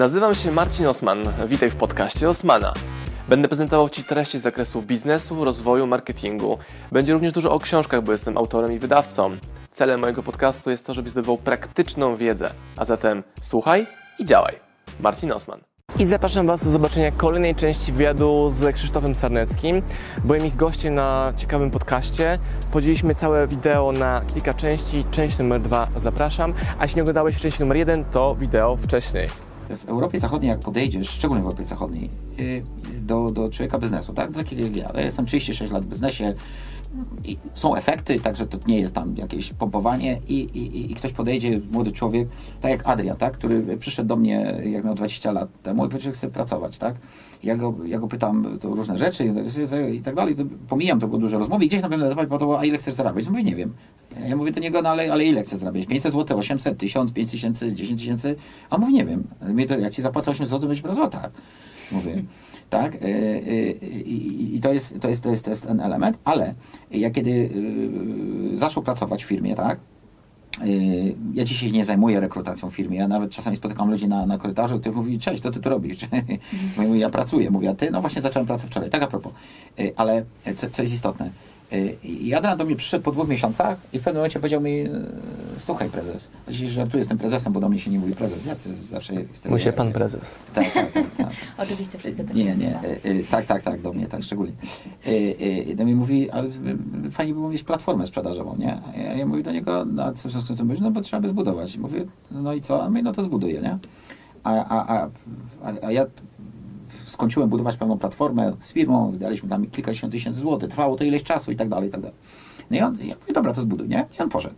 Nazywam się Marcin Osman. Witaj w podcaście Osmana. Będę prezentował Ci treści z zakresu biznesu, rozwoju, marketingu. Będzie również dużo o książkach, bo jestem autorem i wydawcą. Celem mojego podcastu jest to, żebyś zdobywał praktyczną wiedzę. A zatem słuchaj i działaj. Marcin Osman. I zapraszam Was do zobaczenia kolejnej części wywiadu z Krzysztofem Sarneckim. Byłem ich gościem na ciekawym podcaście. Podzieliliśmy całe wideo na kilka części. Część numer dwa zapraszam. A jeśli nie oglądałeś części numer jeden, to wideo wcześniej. W Europie Zachodniej, jak podejdziesz, szczególnie w Europie Zachodniej, y, do, do człowieka biznesu, tak? Takiego jak ja. Ja jestem 36 lat w biznesie, i są efekty, także to nie jest tam jakieś pompowanie i, i, i ktoś podejdzie, młody człowiek, tak jak Adrian, tak, który przyszedł do mnie, jak miał 20 lat temu i powiedział, że chce pracować, tak. Ja go, ja go pytam to różne rzeczy i tak dalej, to pomijam, to było duże rozmowy i gdzieś na pewno zapytał, a ile chcesz zarabiać? No mówię, nie wiem. Ja mówię do niego, no ale, ale ile chcesz zarabiać? 500 zł, 800, 1000, 5000, 10 tysięcy? A on mówi, nie wiem. Mnie to, jak ci zapłacę 800 zł, będziesz brał złota. Mówię tak? Y, y, y, I to jest, to, jest, to, jest, to jest ten element, ale ja kiedy zaczął pracować w firmie, tak? Ja dzisiaj nie zajmuję rekrutacją w firmie. Ja nawet czasami spotykam ludzi na, na korytarzu, którzy mówią, cześć, to ty tu robisz? Ja pracuję. Mówię, a ty? No właśnie zacząłem pracę wczoraj. Tak a propos. Ale co, co jest istotne, i Adrian do mnie przyszedł po dwóch miesiącach i w pewnym momencie powiedział mi, e, słuchaj prezes, że żartuję, jestem prezesem, bo do mnie się nie mówi prezes, ja zawsze jestem... Mówi się pan prezes. Tak, tak, tak. tak. Oczywiście wszyscy tak Nie, nie, e, e, tak, tak, tak, do mnie, tak, szczególnie. Do mnie mówi, ale fajnie było mieć platformę sprzedażową, nie? A ja, ja mówię do niego, no co z tym mówisz? No bo trzeba by zbudować. Mówię, no i co? A my, no to zbuduję, nie? A, a, a, a ja skończyłem budować pewną platformę z firmą, daliśmy tam kilkadziesiąt tysięcy złotych, trwało to ileś czasu i tak dalej, i tak dalej. No i on, ja mówię, dobra, to zbuduj, nie? I on poszedł.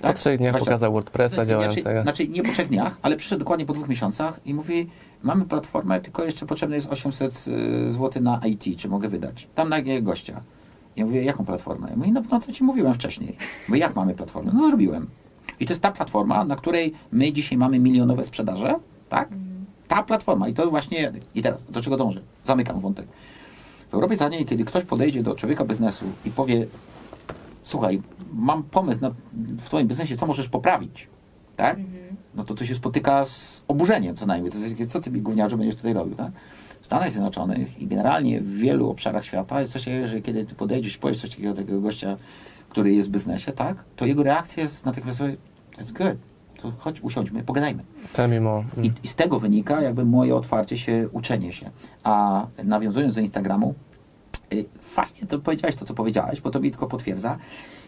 Tak? Po trzech dniach Właśnie, pokazał WordPressa znaczy, działającego. Znaczy, nie po trzech dniach, ale przyszedł dokładnie po dwóch miesiącach i mówi, mamy platformę, tylko jeszcze potrzebne jest 800 y, zł na IT, czy mogę wydać. Tam na gościa. Ja mówię, jaką platformę? Ja mówię, no, no co ci mówiłem wcześniej. Bo jak mamy platformę? No zrobiłem. I to jest ta platforma, na której my dzisiaj mamy milionowe sprzedaże, tak? Ta platforma, i to właśnie, i teraz, do czego dążę? Zamykam wątek. W Europie Zachodniej, kiedy ktoś podejdzie do człowieka biznesu i powie, słuchaj, mam pomysł na, w twoim biznesie, co możesz poprawić, tak? Mhm. No to to się spotyka z oburzeniem co najmniej. To jest, co ty gówniarzu będziesz tutaj robił, tak? W Stanach Zjednoczonych i generalnie w wielu obszarach świata jest coś takiego, że kiedy ty podejdziesz i powiesz coś takiego do takiego gościa, który jest w biznesie, tak? To jego reakcja jest natychmiast, that's good to chodź usiądźmy, pogadajmy. Mimo. I, I z tego wynika jakby moje otwarcie się, uczenie się. A nawiązując do Instagramu, y, fajnie to powiedziałeś to, co powiedziałeś, bo to mi tylko potwierdza.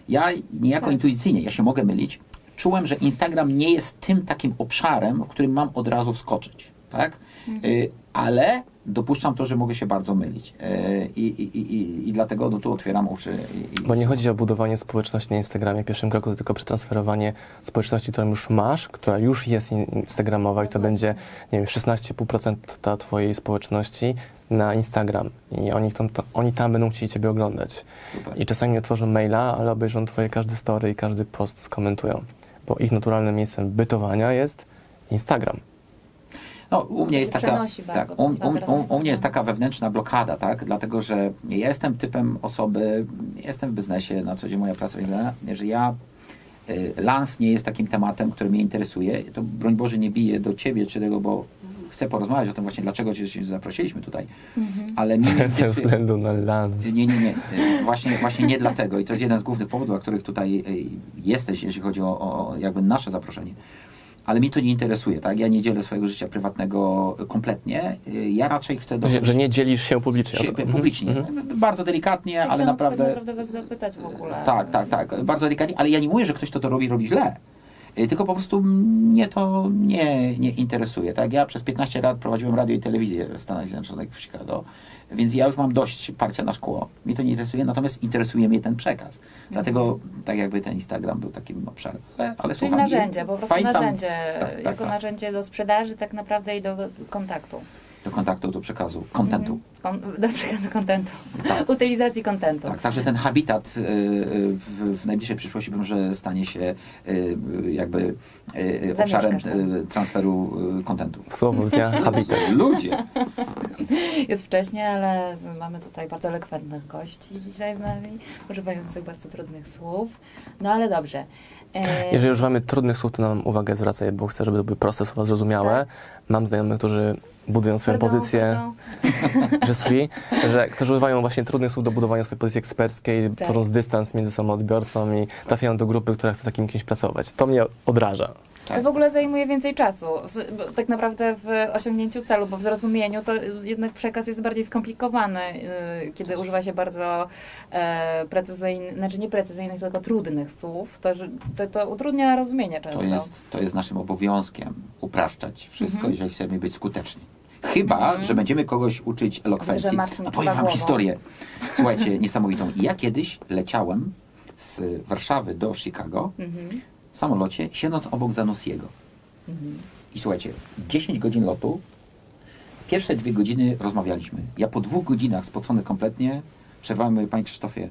Ja niejako tak. intuicyjnie, ja się mogę mylić, czułem, że Instagram nie jest tym takim obszarem, w którym mam od razu wskoczyć. Tak? Mhm. Y, ale dopuszczam to, że mogę się bardzo mylić. E, I, i, i, i dlatego no, tu otwieram uszy. Bo nie chodzi o budowanie społeczności na Instagramie pierwszym kroku, tylko przetransferowanie społeczności, którą już masz, która już jest instagramowa i to będzie, nie wiem, 16,5% ta twojej społeczności na Instagram i oni, tam, to, oni tam będą chcieli Ciebie oglądać. Super. I czasami otworzą maila, ale obejrzą Twoje każde story i każdy post skomentują, bo ich naturalnym miejscem bytowania jest Instagram. No, u mnie jest taka, tak, u, u, u, mnie jest taka wewnętrzna blokada, tak? Dlatego, że ja jestem typem osoby, jestem w biznesie, na co dzień moja praca, że ja y, Lans nie jest takim tematem, który mnie interesuje. To broń Boże nie bije do ciebie czy tego, bo chcę porozmawiać o tym właśnie, dlaczego cię zaprosiliśmy tutaj. Mhm. Ale nie ze względu na lans. Nie, nie, nie. Właśnie, właśnie nie dlatego. I to jest jeden z głównych powodów, dla których tutaj y, jesteś, jeśli chodzi o, o jakby nasze zaproszenie ale mi to nie interesuje, tak? Ja nie dzielę swojego życia prywatnego kompletnie. Ja raczej chcę... Do... Że nie dzielisz się publicznie. Się, publicznie. Mm -hmm. Bardzo delikatnie, ja ale naprawdę... tak naprawdę was zapytać w ogóle. Tak, tak, tak. Bardzo delikatnie, ale ja nie mówię, że ktoś, kto to robi, robi źle. Y, tylko po prostu mnie to nie, nie interesuje. Tak? Ja przez 15 lat prowadziłem radio i telewizję w Stanach Zjednoczonych w Chicago. Więc ja już mam dość parcia na szkło. Mnie to nie interesuje, natomiast interesuje mnie ten przekaz. Dlatego tak jakby ten Instagram był takim obszarem. Ale, ale Czyli narzędzie, po prostu Pamiętam, narzędzie. Tak, tak, jako tak. narzędzie do sprzedaży tak naprawdę i do kontaktu. Do kontaktu, do przekazu, kontentu. Kon- do przekazu kontentu. Tak. Utylizacji kontentu. Tak, także ten habitat y, y, w, w najbliższej przyszłości może stanie się y, jakby y, obszarem transferu kontentu. Słowo dnia, habitat. Ludzie! Jest wcześnie, ale mamy tutaj bardzo elokwentnych gości dzisiaj z nami, używających bardzo trudnych słów. No ale dobrze. E, Jeżeli używamy trudnych słów, to nam uwagę zwracaj, bo chcę, żeby to były proste słowa, zrozumiałe. Mam znajomych, którzy budują swoją pardon, pozycję, pardon. że swi, że którzy używają właśnie trudnych słów do budowania swojej pozycji eksperckiej, Tak. tworząc dystans między sobą odbiorcą i trafiają do grupy, która chce takim kimś pracować. To mnie odraża. To w ogóle zajmuje więcej czasu. Tak naprawdę w osiągnięciu celu, bo w zrozumieniu to jednak przekaz jest bardziej skomplikowany, yy, kiedy używa się bardzo e, precyzyjnych, znaczy nie precyzyjnych, tylko trudnych słów. To, to, to utrudnia rozumienie często. To jest, to jest naszym obowiązkiem upraszczać wszystko, Mhm. jeżeli chcemy być skuteczni. Chyba, Mhm. że będziemy kogoś uczyć elokwencji. A powiem wam głową. historię, słuchajcie, niesamowitą. Ja kiedyś leciałem z Warszawy do Chicago Mhm. w samolocie, siedząc obok Zanussiego. Mhm. I słuchajcie, 10 godzin lotu, pierwsze dwie godziny rozmawialiśmy. Ja po dwóch godzinach spocony kompletnie przerwałem, mówię, panie Krzysztofie,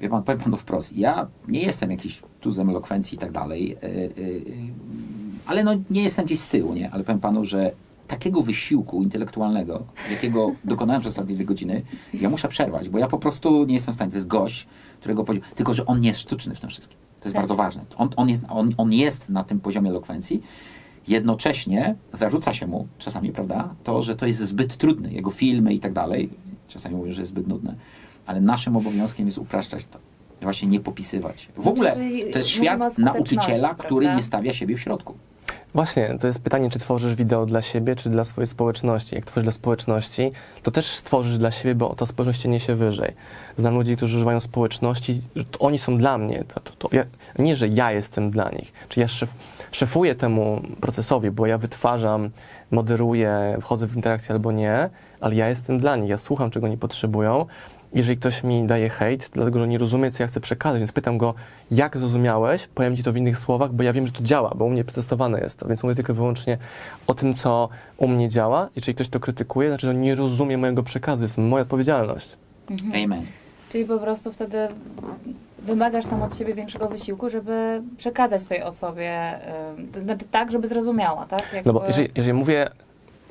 wie pan, powiem panu wprost, ja nie jestem jakiś tuzem elokwencji i tak dalej, yy, yy, ale no nie jestem gdzieś z tyłu, nie? Ale powiem panu, że takiego wysiłku intelektualnego, jakiego dokonałem przez ostatnie dwie godziny, ja muszę przerwać, bo ja po prostu nie jestem w stanie. To jest gość, którego poziom... Tylko, że on nie jest sztuczny w tym wszystkim. To jest Tak. bardzo ważne. On, on, jest, on, on jest na tym poziomie elokwencji. Jednocześnie zarzuca się mu czasami, prawda, to, że to jest zbyt trudne. Jego filmy i tak dalej. Czasami mówią, że jest zbyt nudne. Ale naszym obowiązkiem jest upraszczać to. Właśnie nie popisywać. W ogóle Znaczy, jeżeli to jest świat nauczyciela, który nie stawia siebie w środku. Właśnie, to jest pytanie, czy tworzysz wideo dla siebie, czy dla swojej społeczności. Jak tworzysz dla społeczności, to też stworzysz dla siebie, bo ta społeczność cię niesie wyżej. Znam ludzi, którzy używają społeczności, to oni są dla mnie. To, to, to ja, nie, że ja jestem dla nich. Czy ja szef, szefuję temu procesowi, bo ja wytwarzam, moderuję, wchodzę w interakcję albo nie, ale ja jestem dla nich. Ja słucham, czego nie potrzebują. Jeżeli ktoś mi daje hejt, dlatego że nie rozumie, co ja chcę przekazać, więc pytam go, jak zrozumiałeś, powiem ci to w innych słowach, bo ja wiem, że to działa, bo u mnie przetestowane jest to, więc mówię tylko i wyłącznie o tym, co u mnie działa. Jeżeli ktoś to krytykuje, znaczy, że nie rozumie mojego przekazu, to jest moja odpowiedzialność. Mhm. Amen. Czyli po prostu wtedy wymagasz sam od siebie większego wysiłku, żeby przekazać tej osobie, znaczy tak, żeby zrozumiała, tak? No bo Jakby- jeżeli, jeżeli mówię,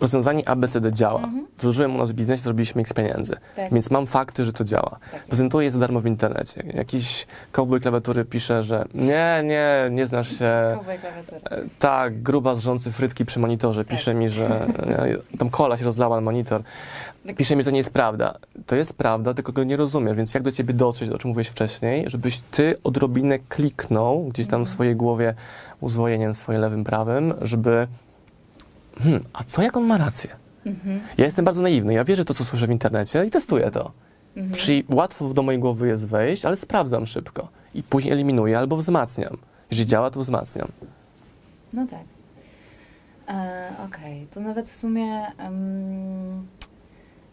rozwiązanie ABCD działa, Mhm. włożyłem u nas w biznesie, zrobiliśmy x pieniędzy, Tak. więc mam fakty, że to działa. Tak. Prezentuję je za darmo w internecie. Jakiś cowboy klawiatury pisze, że nie, nie, nie znasz się, Cowboy klawiatury. E, Tak, gruba zrzący frytki przy monitorze. Pisze mi, że e, tam kola się rozlała na monitor. Pisze mi, że to nie jest prawda. To jest prawda, tylko go nie rozumiesz, więc jak do ciebie dotrzeć, o czym mówiłeś wcześniej, żebyś ty odrobinę kliknął gdzieś tam w swojej głowie uzwojeniem swoim lewym, prawym, żeby hmm, a co jak on ma rację? Mhm. Ja jestem bardzo naiwny, ja wierzę to, co słyszę w internecie i testuję to. Mhm. Czyli łatwo do mojej głowy jest wejść, ale sprawdzam szybko. I później eliminuję albo wzmacniam. Jeżeli działa, to wzmacniam. No tak. E, Okej, to nawet w sumie em,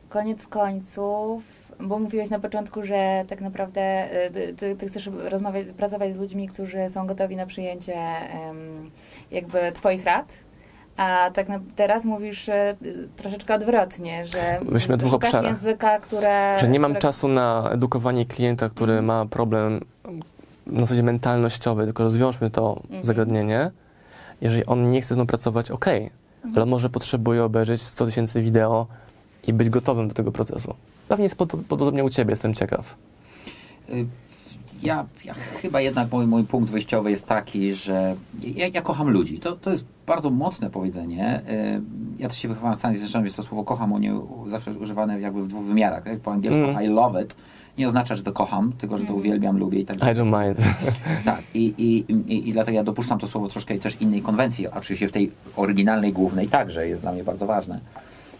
koniec końców, bo mówiłeś na początku, że tak naprawdę e, ty- ty, chcesz rozmawiać, pracować z ludźmi, którzy są gotowi na przyjęcie jakby twoich rad. A tak na, teraz mówisz e, troszeczkę odwrotnie, że Myślimy o dwóch obszarach. języka, które... Że nie mam które, czasu na edukowanie klienta, który Mhm. ma problem w zasadzie mentalnościowy, tylko rozwiążmy to Mhm. zagadnienie. Jeżeli on nie chce ze mną pracować, ok, Mhm. ale może potrzebuje obejrzeć 100 tysięcy wideo i być gotowym do tego procesu. Pewnie jest pod- podobnie u Ciebie, jestem ciekaw. Ja, ja chyba jednak mój, mój punkt wyjściowy jest taki, że ja, ja kocham ludzi. To, to jest bardzo mocne powiedzenie. Y, Ja też się wychowałem w Stanach Zjednoczonych, więc to słowo kocham u zawsze jest używane jakby w dwóch wymiarach. Tak? Po angielsku Mm. I love it nie oznacza, że to kocham, tylko że to Mm. uwielbiam, lubię i tak I dalej. don't mind. Tak, i, i, i, i dlatego ja dopuszczam to słowo troszkę też innej konwencji. Oczywiście w tej oryginalnej, głównej także jest dla mnie bardzo ważne.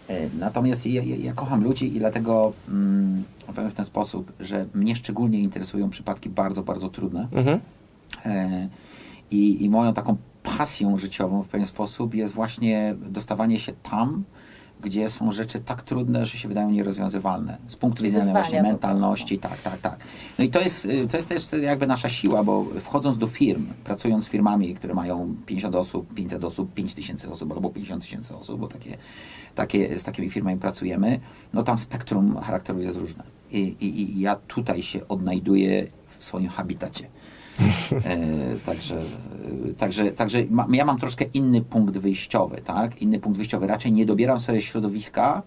E, Natomiast ja, ja, ja kocham ludzi i dlatego mm, powiem w ten sposób, że mnie szczególnie interesują przypadki bardzo, bardzo trudne. Mhm. E, I, I moją taką pasją życiową w pewien sposób jest właśnie dostawanie się tam, gdzie są rzeczy tak trudne, że się wydają nierozwiązywalne. Z punktu widzenia właśnie mentalności, tak, tak, tak. No i to jest, y, to jest też jakby nasza siła, bo wchodząc do firm, pracując z firmami, które mają 50 osób, 500 osób, 5 tysięcy osób albo 50 tysięcy osób, bo takie, takie, z takimi firmami pracujemy, no tam spektrum charakterów jest różne. I, i, i ja tutaj się odnajduję w swoim habitacie. E, także, e, także, także ma, ja mam troszkę inny punkt wyjściowy, tak? Inny punkt wyjściowy. Raczej nie dobieram sobie środowiska.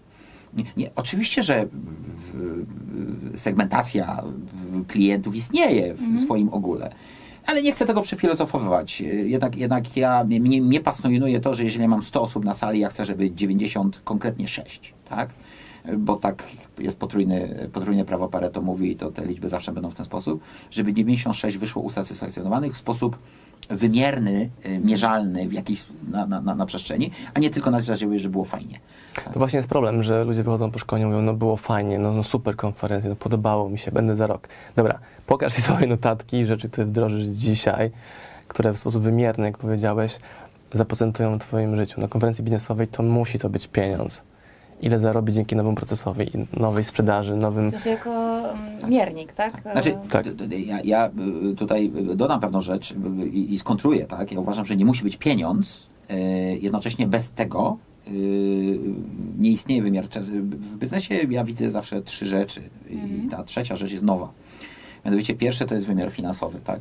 Nie, nie, oczywiście, że segmentacja klientów istnieje w swoim ogóle. Ale nie chcę tego przefilozofowywać. Jednak, jednak ja, mnie, mnie pasjonuje to, że jeżeli mam 100 osób na sali, ja chcę, żeby 90, konkretnie 6, tak? Bo tak jest potrójny, potrójne prawo Pareto mówi i to te liczby zawsze będą w ten sposób, żeby 96 wyszło usatysfakcjonowanych w sposób wymierny, y, mierzalny w jakiejś, na, na, na, przestrzeni, a nie tylko na zasadzie, że było fajnie. To właśnie jest problem, że ludzie wychodzą po szkoleniu i mówią, no było fajnie, no, no super konferencja, no podobało mi się, będę za rok. Dobra, pokaż mi swoje notatki, rzeczy, które wdrożysz dzisiaj, które w sposób wymierny, jak powiedziałeś, zaprocentują w Twoim życiu. Na konferencji biznesowej to musi to być pieniądz. Ile zarobić dzięki nowemu procesowi, nowej sprzedaży, W nowym... sensie jako mm, miernik, tak? Znaczy, Tak. d- d- ja, ja y, tutaj dodam pewną rzecz y, i, i skontruję, tak? Ja uważam, że nie musi być pieniądz, y, jednocześnie bez tego y, nie istnieje wymiar czasu. W biznesie ja widzę zawsze trzy rzeczy i ta trzecia rzecz jest nowa. Mianowicie pierwsze to jest wymiar finansowy, tak?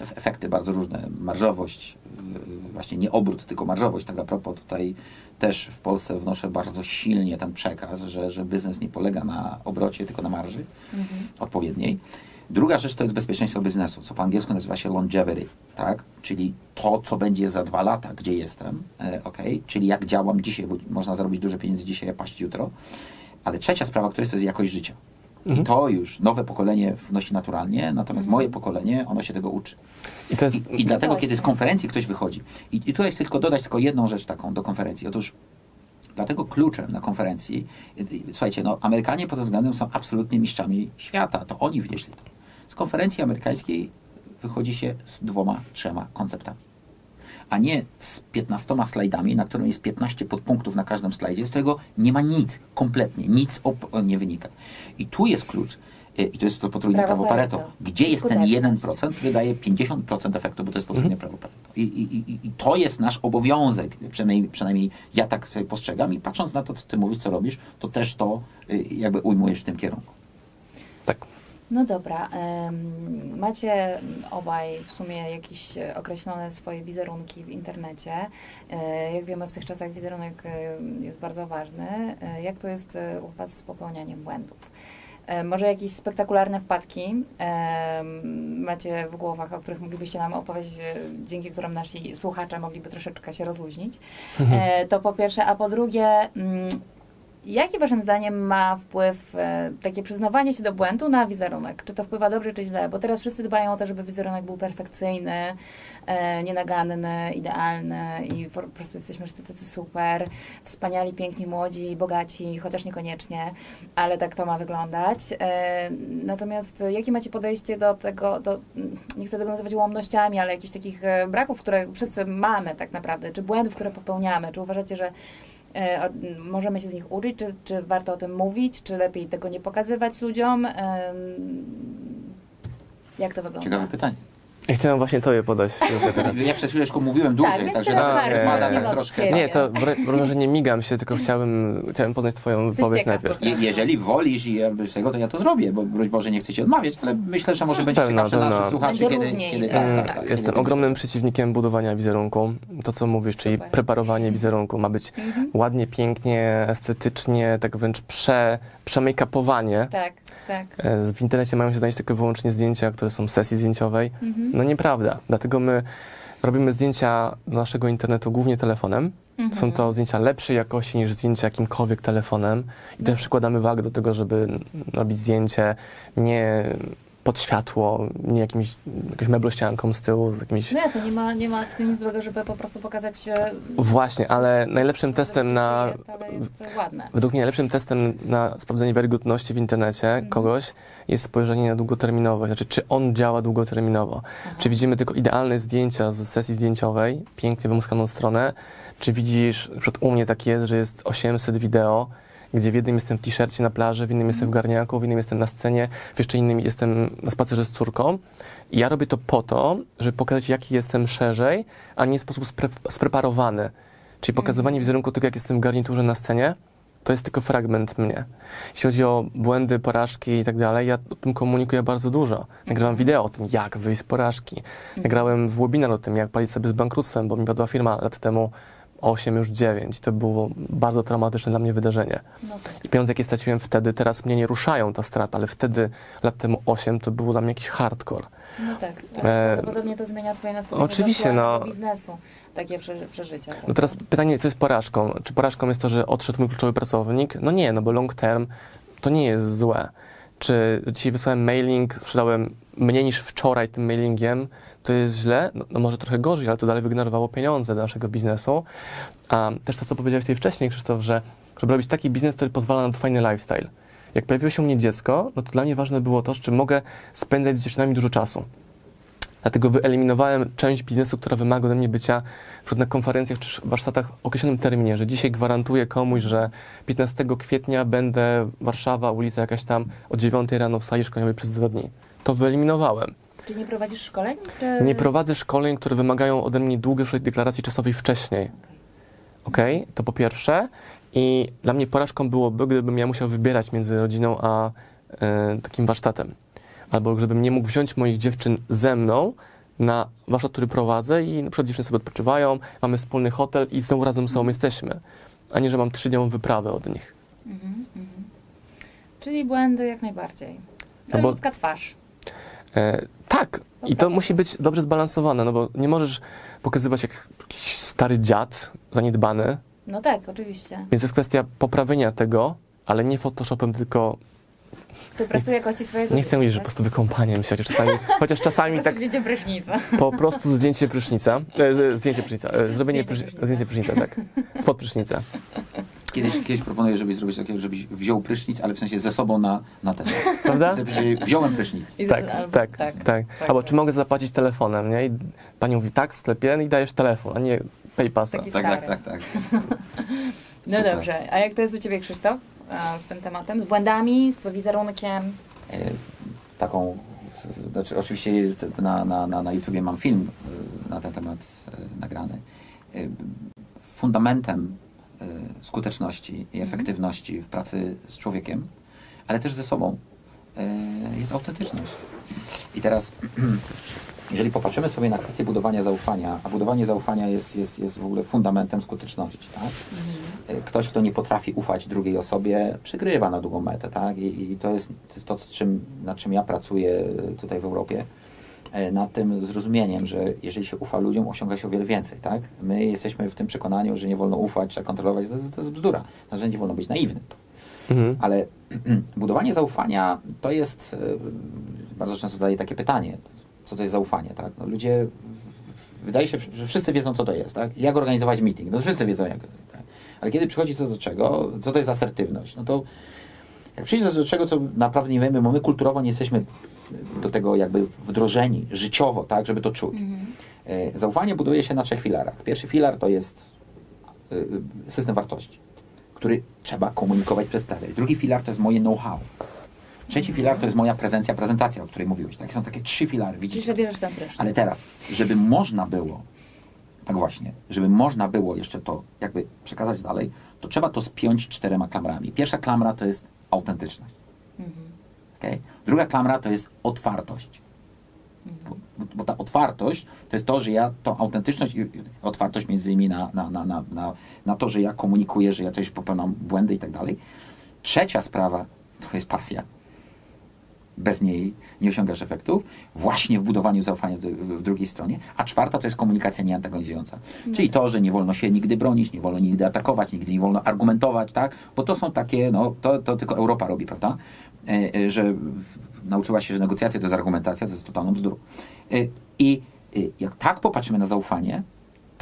Ef- Efekty bardzo różne, marżowość, y, właśnie nie obrót, tylko marżowość. Tak a propos tutaj też w Polsce wnoszę bardzo silnie ten przekaz, że, że biznes nie polega na obrocie, tylko na marży odpowiedniej. Druga rzecz to jest bezpieczeństwo biznesu, co po angielsku nazywa się longevity, tak? Czyli to, co będzie za dwa lata, gdzie jestem, e, ok? Czyli jak działam dzisiaj, bo można zarobić dużo pieniędzy dzisiaj, a paść jutro. Ale trzecia sprawa, która jest, to jest jakość życia. I to już nowe pokolenie wnosi naturalnie, natomiast moje pokolenie, ono się tego uczy. I to jest... I, i dlatego, właśnie. kiedy z konferencji ktoś wychodzi, i, i tutaj chcę tylko dodać tylko jedną rzecz taką do konferencji. Otóż dlatego kluczem na konferencji, słuchajcie, no, Amerykanie pod tym względem są absolutnie mistrzami świata. To oni wnieśli to. Z konferencji amerykańskiej wychodzi się z dwoma, trzema konceptami. A nie z 15 slajdami, na którym jest 15 podpunktów na każdym slajdzie, z którego nie ma nic, kompletnie, nic op- nie wynika. I tu jest klucz, y, i to jest to potrójne Prawo prawo, Pareto. Pareto. Gdzie jest ten Skuteczność. 1%, który daje 50% efektu, bo to jest potrójne prawo Pareto. I, i, i, I to jest nasz obowiązek, przynajmniej, przynajmniej ja tak sobie postrzegam i patrząc na to, co ty mówisz, co robisz, to też to y, jakby ujmujesz w tym kierunku. Tak. No dobra, macie obaj w sumie jakieś e, określone swoje wizerunki w internecie. E, Jak wiemy, w tych czasach wizerunek e, jest bardzo ważny. Jak to jest u Was z popełnianiem błędów? Może jakieś spektakularne wpadki macie w głowach, o których moglibyście nam opowiedzieć, dzięki którym nasi słuchacze mogliby troszeczkę się rozluźnić. To po pierwsze, a po drugie, mm, Jaki waszym zdaniem ma wpływ e, takie przyznawanie się do błędu na wizerunek? Czy to wpływa dobrze, czy źle? Bo teraz wszyscy dbają o to, żeby wizerunek był perfekcyjny, e, nienaganny, idealny i po prostu jesteśmy wszyscy tacy super, wspaniali, piękni, młodzi, bogaci, chociaż niekoniecznie, ale tak to ma wyglądać. E, natomiast jakie macie podejście do tego, do, nie chcę tego nazywać ułomnościami, ale jakichś takich e, braków, które wszyscy mamy tak naprawdę, czy błędów, które popełniamy? Czy uważacie, że możemy się z nich uczyć, czy, czy warto o tym mówić, czy lepiej tego nie pokazywać ludziom? Jak to wygląda? Ciekawe pytanie. Ja chciałem właśnie Tobie podać. Ja przed chwileczką mówiłem dłużej, Tak, więc także teraz od troszkę- ciebie. Nie, to broń że nie migam się, tylko chciałem, chciałem poznać Twoją wypowiedź ciekaw, najpierw. Je- Jeżeli wolisz i z tego, to ja to zrobię, bo broń Boże nie chcę Ci odmawiać, ale myślę, że może będzie Pewno, ciekawsze pewno. naszych słuchaczy, Będzie kiedy, równiej, kiedy tak, tak, tak, tak, Jestem kiedy- ogromnym przeciwnikiem budowania wizerunku. To, co mówisz, czyli Super. preparowanie wizerunku. Ma być Mhm. ładnie, pięknie, estetycznie, tak wręcz prze, przemake-upowanie. Tak, tak. E, W internecie mają się znaleźć tylko wyłącznie zdjęcia, które są z sesji zdjęciowej. Mhm. No nieprawda. Dlatego my robimy zdjęcia do naszego internetu głównie telefonem. Mhm. Są to zdjęcia lepszej jakości niż zdjęcia jakimkolwiek telefonem. I też przykładamy wagę do tego, żeby robić zdjęcie nie pod światło, nie jakimś, jakąś meblościanką z tyłu, z jakimś... No jasne, nie ma, nie ma w tym nic złego, żeby po prostu pokazać... Właśnie, ale najlepszym testem na... Jest, jest ładne. Według mnie najlepszym testem na sprawdzenie wiarygodności w internecie Mhm. kogoś jest spojrzenie na długoterminowość. Znaczy, czy on działa długoterminowo. Aha. Czy widzimy tylko idealne zdjęcia z sesji zdjęciowej, pięknie wymuskaną stronę, Czy widzisz, przykład u mnie tak jest, że jest 800 wideo, gdzie w jednym jestem w t-shircie na plaży, w innym jestem w garniaku, w innym jestem na scenie, w jeszcze innym jestem na spacerze z córką. I ja robię to po to, żeby pokazać, jaki jestem szerzej, a nie w sposób spre spreparowany. Czyli pokazywanie wizerunku tego, jak jestem w garniturze na scenie, to jest tylko fragment mnie. Jeśli chodzi o błędy, porażki i tak dalej, ja o tym komunikuję bardzo dużo. Nagrałam wideo o tym, jak wyjść z porażki. Nagrałem w webinar o tym, jak palić sobie z bankructwem, bo mi padła firma lat temu 8, już 9. To było bardzo traumatyczne dla mnie wydarzenie. No tak. I pieniądze, jakie straciłem wtedy, teraz mnie nie ruszają ta strata, ale wtedy, lat temu 8, to było dla mnie jakiś hardcore. No tak, tak. E, Prawdopodobnie to zmienia twoje nastawienie oczywiście, no. biznesu, takie przeży przeżycia. No teraz pytanie, co jest porażką? Czy porażką jest to, że odszedł mój kluczowy pracownik? No nie, no bo long term to nie jest złe. Czy dzisiaj wysłałem mailing, sprzedałem mniej niż wczoraj tym mailingiem, to jest źle? No, no może trochę gorzej, ale to dalej wygenerowało pieniądze do naszego biznesu. A też to, co powiedziałeś tutaj wcześniej, Krzysztof, że żeby robić taki biznes, który pozwala na fajny lifestyle. Jak pojawiło się u mnie dziecko, no to dla mnie ważne było to, czy mogę spędzać z dziewczynami dużo czasu. Dlatego wyeliminowałem część biznesu, która wymaga ode mnie bycia przykład na konferencjach czy warsztatach w określonym terminie, że dzisiaj gwarantuję komuś, że 15 kwietnia będę Warszawa, ulica jakaś tam od 9 rano w sali szkoleniowej przez dwa dni. To wyeliminowałem. Czy nie prowadzisz szkoleń? Czy... Nie prowadzę szkoleń, które wymagają ode mnie długiej deklaracji czasowej wcześniej. Okej. Ok? To po pierwsze. I dla mnie porażką byłoby, gdybym ja musiał wybierać między rodziną a e, takim warsztatem. Albo żebym nie mógł wziąć moich dziewczyn ze mną na warsztat, który prowadzę i na przykład dziewczyny sobie odpoczywają, mamy wspólny hotel i znowu razem ze sobą jesteśmy. A nie, że mam trzydniową wyprawę od nich. Mhm, mhm. Czyli błędy jak najbardziej. Ludzka twarz. E, tak, Po i to musi być dobrze zbalansowane, no bo nie możesz pokazywać jak jakiś stary dziad zaniedbany, No tak, oczywiście. więc jest kwestia poprawienia tego, ale nie Photoshopem, tylko Wypracuj jakości swojego nie chcę mówić, że po tak? prostu wykąpaniem się, chociaż czasami, chociaż czasami tak Wzięcie prysznica. po prostu zdjęcie prysznica, e, zdjęcie prysznica, e, zrobienie Zdjęcie prysz, prysznica. zdjęcie prysznica, tak, spod prysznica. Kiedyś, kiedyś proponuję, żebyś zrobił takiego, żebyś wziął prysznic, ale w sensie ze sobą na, na ten. Prawda? Żebyś wziąłem prysznic. I Tak, albo- tak, tak, tak. Albo czy mogę zapłacić telefonem, nie? I pani mówi tak w sklepie i dajesz telefon, a nie PayPassa. Tak, tak, tak, tak. No Super. dobrze, a jak to jest u Ciebie Krzysztof a, z tym tematem? Z błędami, z wizerunkiem? E, taką, znaczy oczywiście na, na, na, na YouTubie mam film e, na ten temat e, nagrany. E, Fundamentem e, skuteczności i efektywności w pracy z człowiekiem, ale też ze sobą e, jest autentyczność. I teraz, jeżeli popatrzymy sobie na kwestię budowania zaufania, a budowanie zaufania jest, jest, jest w ogóle fundamentem skuteczności, tak? E, Ktoś, kto nie potrafi ufać drugiej osobie, przegrywa na długą metę, tak? I, i to, jest, to jest to, czym, nad czym ja pracuję tutaj w Europie, nad tym zrozumieniem, że jeżeli się ufa ludziom, osiąga się o wiele więcej, tak? My jesteśmy w tym przekonaniu, że nie wolno ufać, trzeba kontrolować, to jest, to jest bzdura. Nie wolno być naiwnym. Mhm. Ale budowanie zaufania to jest, e, bardzo często zadaję takie pytanie, co to jest zaufanie, tak? No ludzie, wydaje się, że wszyscy wiedzą, co to jest, tak? Jak organizować meeting, no wszyscy wiedzą, jak, tak? Ale kiedy przychodzi co do czego, co to jest asertywność, no to jak przyjdzie do czego, co naprawdę nie wiemy, bo my kulturowo nie jesteśmy do tego jakby wdrożeni życiowo, tak, żeby to czuć. E, Zaufanie buduje się na trzech filarach. Pierwszy filar to jest y, system wartości, który trzeba komunikować, przedstawiać. Drugi filar to jest moje know-how. Trzeci filar to jest moja prezencja, prezentacja, o której mówiłeś. Takie są takie trzy filary, Czyli że bierzesz ten prysznic. Ale teraz, żeby można było, tak właśnie, żeby można było jeszcze to jakby przekazać dalej, to trzeba to spiąć czterema klamrami. Pierwsza klamra to jest autentyczność. Okay? Druga klamra to jest otwartość. Bo, bo ta otwartość to jest to, że ja tą autentyczność i otwartość między innymi na, na, na, na, na, na to, że ja komunikuję, że ja coś popełniam błędy i tak dalej. Trzecia sprawa to jest pasja. Bez niej nie osiągasz efektów. Właśnie w budowaniu zaufania w, w drugiej stronie. A czwarta to jest komunikacja nieantagonizująca. Czyli to, że nie wolno się nigdy bronić, nie wolno nigdy atakować, nigdy nie wolno argumentować, tak? Bo to są takie, no, to, to tylko Europa robi, prawda? E, e, że nauczyła się, że negocjacje to jest argumentacja, to jest totalną bzdurą. E, I jak tak popatrzymy na zaufanie,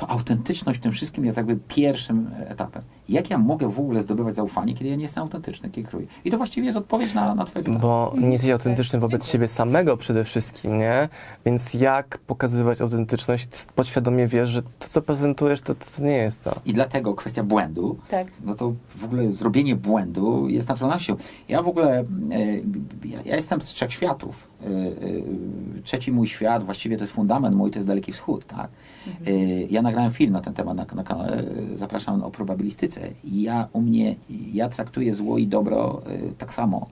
to autentyczność w tym wszystkim jest jakby pierwszym etapem. Jak ja mogę w ogóle zdobywać zaufanie, kiedy ja nie jestem autentyczny, kiedy kieruję? I to właściwie jest odpowiedź na, na twoje pytanie. Bo nie jesteś autentyczny wobec Dziękuję. siebie samego przede wszystkim, nie? Więc jak pokazywać autentyczność? Ty podświadomie wiesz, że to, co prezentujesz, to, to, nie jest to. I dlatego kwestia błędu, Tak. no to w ogóle zrobienie błędu jest naturalnością. Ja w ogóle, e, ja, ja jestem z trzech światów. E, e, trzeci mój świat, właściwie to jest fundament mój, to jest Daleki Wschód, tak? E, ja nagrałem film na ten temat na, na kanale, zapraszam o probabilistyce. I ja u mnie, ja traktuję zło i dobro tak samo.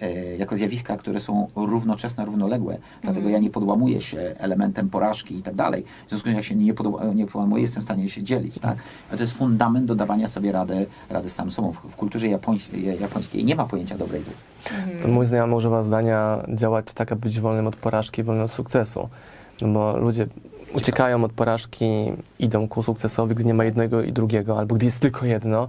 E, Jako zjawiska, które są równoczesne, równoległe. Dlatego ja nie podłamuję się elementem porażki i tak dalej. W związku z tym, jak się nie, podła- nie podłamuję, jestem w stanie się dzielić. Tak? Ale to jest fundament do dawania sobie rady, rady sam sobą. W, w kulturze japońs- japońskiej nie ma pojęcia dobrej i złej. To mój znajomy używa zdania działać tak, aby być wolnym od porażki, wolnym od sukcesu. No bo ludzie uciekają od porażki, idą ku sukcesowi, gdy nie ma jednego i drugiego, albo gdy jest tylko jedno,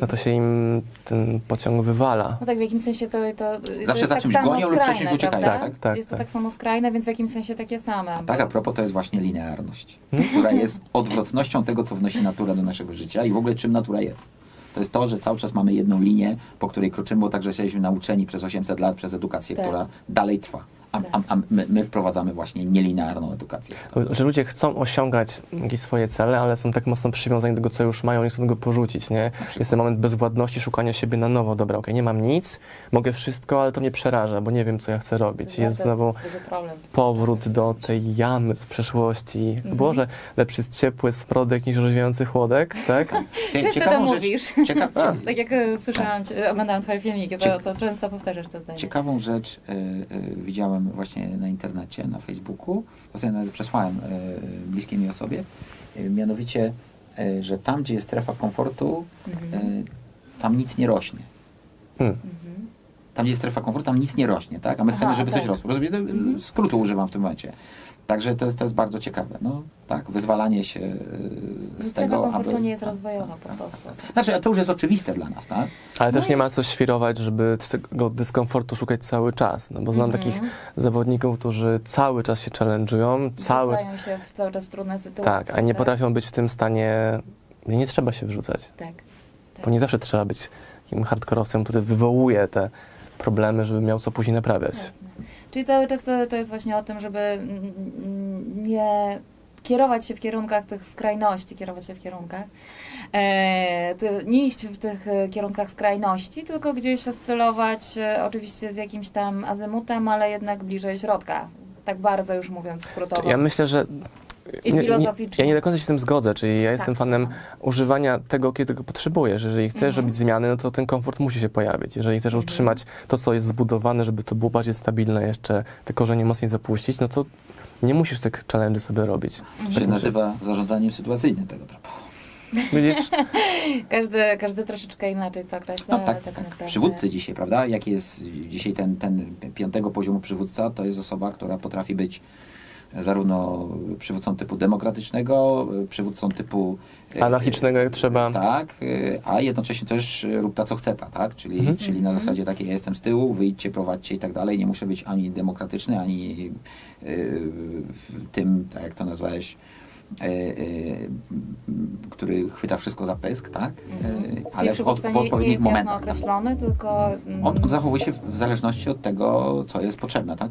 no to się im ten pociąg wywala. No tak, w jakimś sensie to, to, to Zawsze jest za tak czymś samo gonią lub skrajne, przecież uciekają, prawda? tak, tak, Jest to tak. tak samo skrajne, więc w jakimś sensie takie same. Tak, a propos to jest właśnie linearność, która jest odwrotnością tego, co wnosi natura do naszego życia i w ogóle czym natura jest. To jest to, że cały czas mamy jedną linię, po której kroczymy, bo także jesteśmy nauczeni przez 800 lat, przez edukację, Tak. która dalej trwa. A, a, a my, my wprowadzamy właśnie nielinearną edukację. Że ludzie chcą osiągać jakieś swoje cele, ale są tak mocno przywiązani do tego, co już mają, nie chcą tego porzucić, nie? Jest ten moment bezwładności, szukania siebie na nowo. Dobra, okej, nie mam nic, mogę wszystko, ale to mnie przeraża, bo nie wiem, co ja chcę robić. Jest bardzo znowu powrót do tej jamy z przeszłości. Mhm. Boże, lepszy jest ciepły sprodek niż rozwijający chłodek, tak? Cie- Często to mówisz. Cieka, Tak jak e, słyszałam, cię- oglądałam twoje filmiki, to, to często powtarzasz to zdanie. ciekawą rzecz y, y, widziałem właśnie na internecie, na Facebooku. To sobie nawet przesłałem y, bliskiej mi osobie. Y, mianowicie, y, że tam, gdzie jest strefa komfortu, Mhm. tam nic nie rośnie. Hmm. Mhm. Tam, gdzie jest strefa komfortu, tam nic nie rośnie, tak? A my chcemy, Aha, żeby tak. coś rosło. Rozumiem, Mhm. skrótu używam w tym momencie. Także to jest, to jest bardzo ciekawe. No tak, wyzwalanie się y, z Strefa tego, komfortu aby... nie jest rozwojowa po prostu. Znaczy, a to już jest oczywiste dla nas, tak? Ale No też nie ma co świrować, żeby tego dyskomfortu szukać cały czas. No bo znam Mhm. takich zawodników, którzy cały czas się challenge'ują, cały Wrzucają się w, cały czas w trudne sytuacje. Tak, a nie potrafią być w tym stanie, nie, nie trzeba się wyrzucać. Tak. tak. Bo nie zawsze trzeba być takim hardkorowcem, który wywołuje te problemy, żeby miał co później naprawiać. Jasne. Czyli cały czas to, to jest właśnie o tym, żeby nie kierować się w kierunkach tych skrajności, kierować się w kierunkach, e, ty, nie iść w tych e, kierunkach skrajności, tylko gdzieś oscylować, e, oczywiście z jakimś tam azymutem, ale jednak bliżej środka. Tak bardzo już mówiąc skrótowo. Ja myślę, że I nie, nie, filozoficznie. ja nie do końca się z tym zgodzę, czyli ja jestem Tak, fanem samo. używania tego, kiedy tego potrzebujesz. Jeżeli chcesz Mhm. robić zmiany, no to ten komfort musi się pojawić. Jeżeli chcesz Mhm. utrzymać to, co jest zbudowane, żeby to było bardziej stabilne, jeszcze te korzenie mocniej zapuścić, no to nie musisz tych challenge sobie robić. Mhm. To się nazywa zarządzaniem sytuacyjnym tego prawa. Widzisz? Każdy, każdy troszeczkę inaczej to określa, No tak, tak, tak. Przywódcy dzisiaj, prawda? Jaki jest dzisiaj ten, ten piątego poziomu przywódca? To jest osoba, która potrafi być zarówno przywódcą typu demokratycznego, przywódcą typu e, Anarchicznego jak trzeba. Tak, e, a jednocześnie też e, rób ta co chce ta, tak? Czyli, Mhm. czyli na zasadzie takiej ja jestem z tyłu, wyjdźcie, prowadźcie i tak dalej. Nie muszę być ani demokratyczny, ani e, tym, tak jak to nazwałeś, e, e, który chwyta wszystko za pysk, tak? Mhm. E, Czyli Ale w, od, w nie, nie odpowiednich jest jasno momentach. tak? określony, tylko... mm, On, on zachowuje się w zależności od tego, co jest potrzebne, tak?